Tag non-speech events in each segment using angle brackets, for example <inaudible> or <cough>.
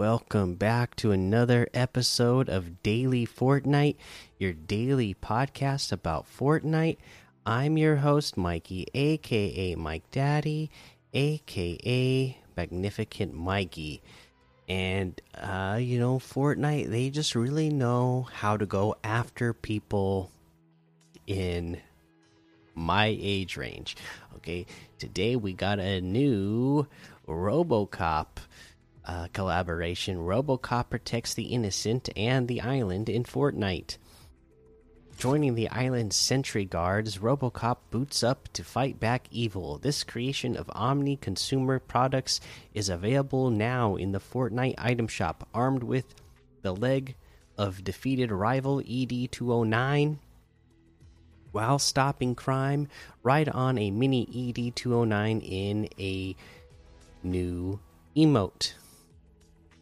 welcome back to another episode of Daily Fortnite, your daily podcast about Fortnite. I'm your host, Mikey, aka Mike Daddy, aka Magnificent Mikey. And, uh, you know, Fortnite, they just really know how to go after people in my age range. Okay, today we got a new Robocop uh, collaboration. Robocop protects the innocent and the island in Fortnite. Joining the island's sentry guards, Robocop boots up to fight back evil. This creation of Omni consumer products is available now in the Fortnite item shop, armed with the leg of defeated rival ED 209 while stopping crime, ride on a mini ED 209 in a new emote.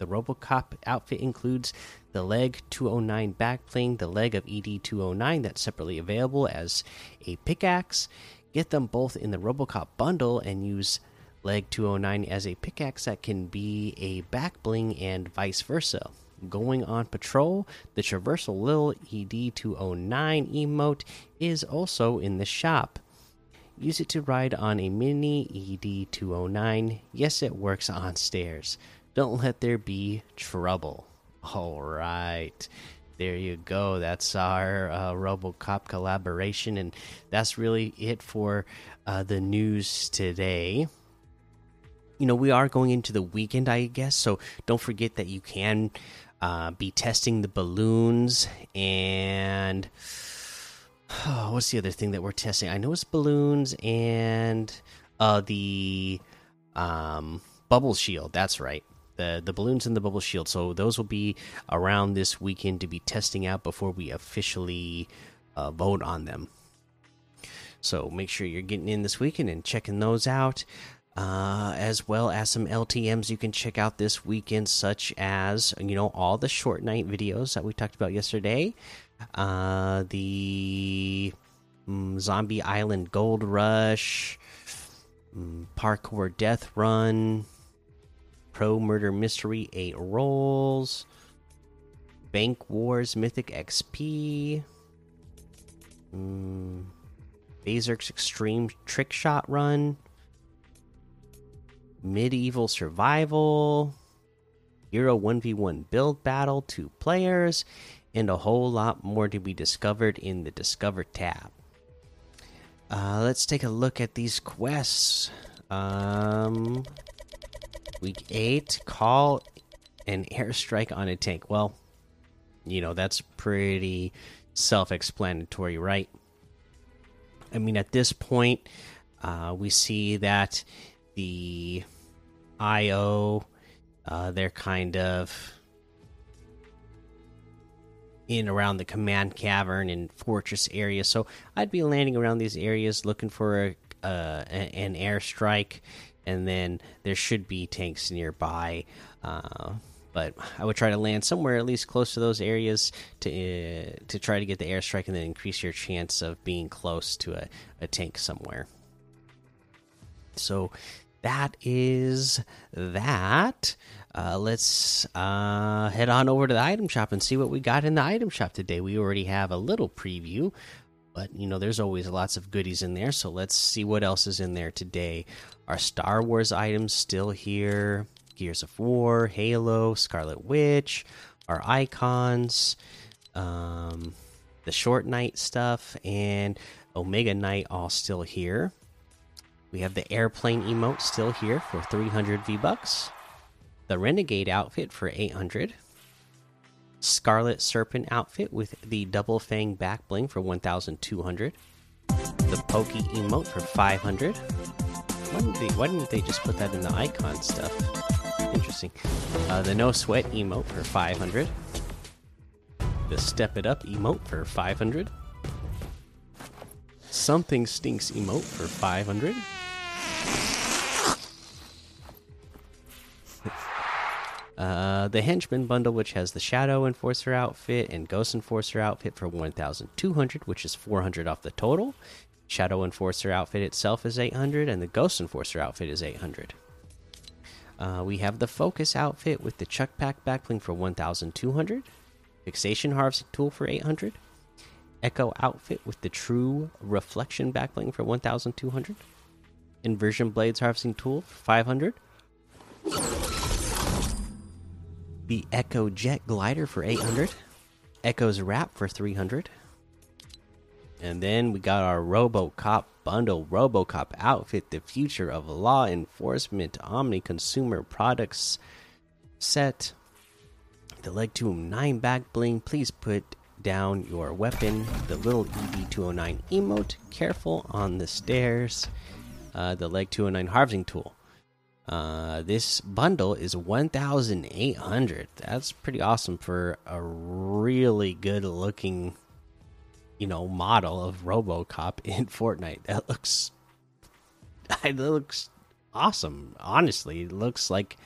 The Robocop outfit includes the leg 209 backbling, the leg of ED 209 that's separately available as a pickaxe. Get them both in the Robocop bundle and use leg 209 as a pickaxe that can be a backbling and vice versa. Going on patrol, the Traversal Lil ED 209 emote is also in the shop. Use it to ride on a mini ED 209. Yes, it works on stairs. Don't let there be trouble. All right. There you go. That's our uh, Robocop collaboration. And that's really it for uh, the news today. You know, we are going into the weekend, I guess. So don't forget that you can uh, be testing the balloons and. Oh, <sighs> what's the other thing that we're testing? I know it's balloons and uh, the um, bubble shield. That's right the the balloons and the bubble shield. So those will be around this weekend to be testing out before we officially uh, vote on them. So make sure you're getting in this weekend and checking those out, uh, as well as some LTM's you can check out this weekend, such as you know all the Short Nite videos that we talked about yesterday, uh, the um, Zombie Island Gold Rush, um, Parkour Death Run Pro Murder Mystery 8 rolls. Bank Wars Mythic XP. Mm, Berserk's Extreme Trick Shot Run. Medieval Survival. Hero 1v1 Build Battle, two players. And a whole lot more to be discovered in the Discover tab. Uh, let's take a look at these quests. Um, Week 8, call an airstrike on a tank. Well, you know, that's pretty self explanatory, right? I mean, at this point, uh, we see that the IO, uh, they're kind of in around the command cavern and fortress area. So I'd be landing around these areas looking for a, uh, an airstrike and then there should be tanks nearby. Uh, but I would try to land somewhere at least close to those areas to uh, to try to get the airstrike and then increase your chance of being close to a, a tank somewhere. So that is that. Uh, let's uh, head on over to the item shop and see what we got in the item shop today. We already have a little preview, but you know, there's always lots of goodies in there. So let's see what else is in there today. Our Star Wars items still here Gears of War, Halo, Scarlet Witch, our icons, um, the Short Nite stuff, and Omega Knight all still here. We have the airplane emote still here for 300 V bucks. The Renegade outfit for 800. Scarlet Serpent outfit with the double fang back bling for 1200. The Pokey emote for 500. Why didn't, they, why didn't they just put that in the icon stuff? Interesting. Uh, the No Sweat emote for 500. The Step It Up emote for 500. Something Stinks emote for 500. Uh, the Henchman bundle, which has the Shadow Enforcer outfit and Ghost Enforcer outfit for 1,200, which is 400 off the total. Shadow Enforcer outfit itself is 800, and the Ghost Enforcer outfit is 800. Uh, we have the Focus outfit with the Chuck Pack backbling for 1,200, Fixation Harvesting Tool for 800, Echo outfit with the True Reflection backbling for 1,200, Inversion Blades Harvesting Tool for 500, the Echo Jet Glider for 800, Echo's Wrap for 300, and then we got our RoboCop bundle, RoboCop outfit, the future of law enforcement, Omni Consumer Products set, the Leg 209 back bling. Please put down your weapon, the little ED209 emote, careful on the stairs, uh, the Leg 209 harvesting tool. Uh, this bundle is 1,800. That's pretty awesome for a really good looking you know model of RoboCop <laughs> in Fortnite. That looks <laughs> it looks awesome. Honestly, it looks like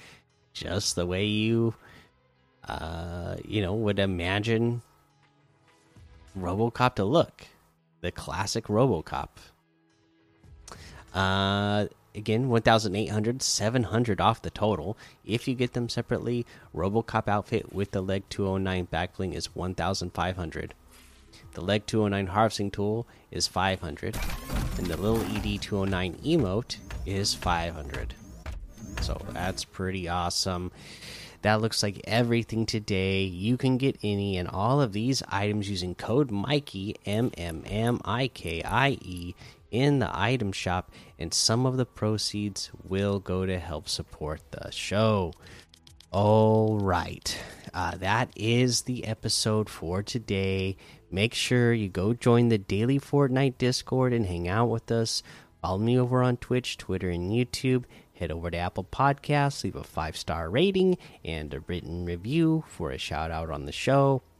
just the way you uh you know would imagine RoboCop to look. The classic RoboCop. Uh again 1800 700 off the total if you get them separately robocop outfit with the leg 209 backbling is 1500 the Leg 209 harvesting tool is 500, and the little ED 209 emote is 500. So that's pretty awesome. That looks like everything today. You can get any and all of these items using code Mikey M M M I K I E in the item shop, and some of the proceeds will go to help support the show. All right, uh, that is the episode for today. Make sure you go join the daily Fortnite Discord and hang out with us. Follow me over on Twitch, Twitter, and YouTube. Head over to Apple Podcasts, leave a five star rating and a written review for a shout out on the show.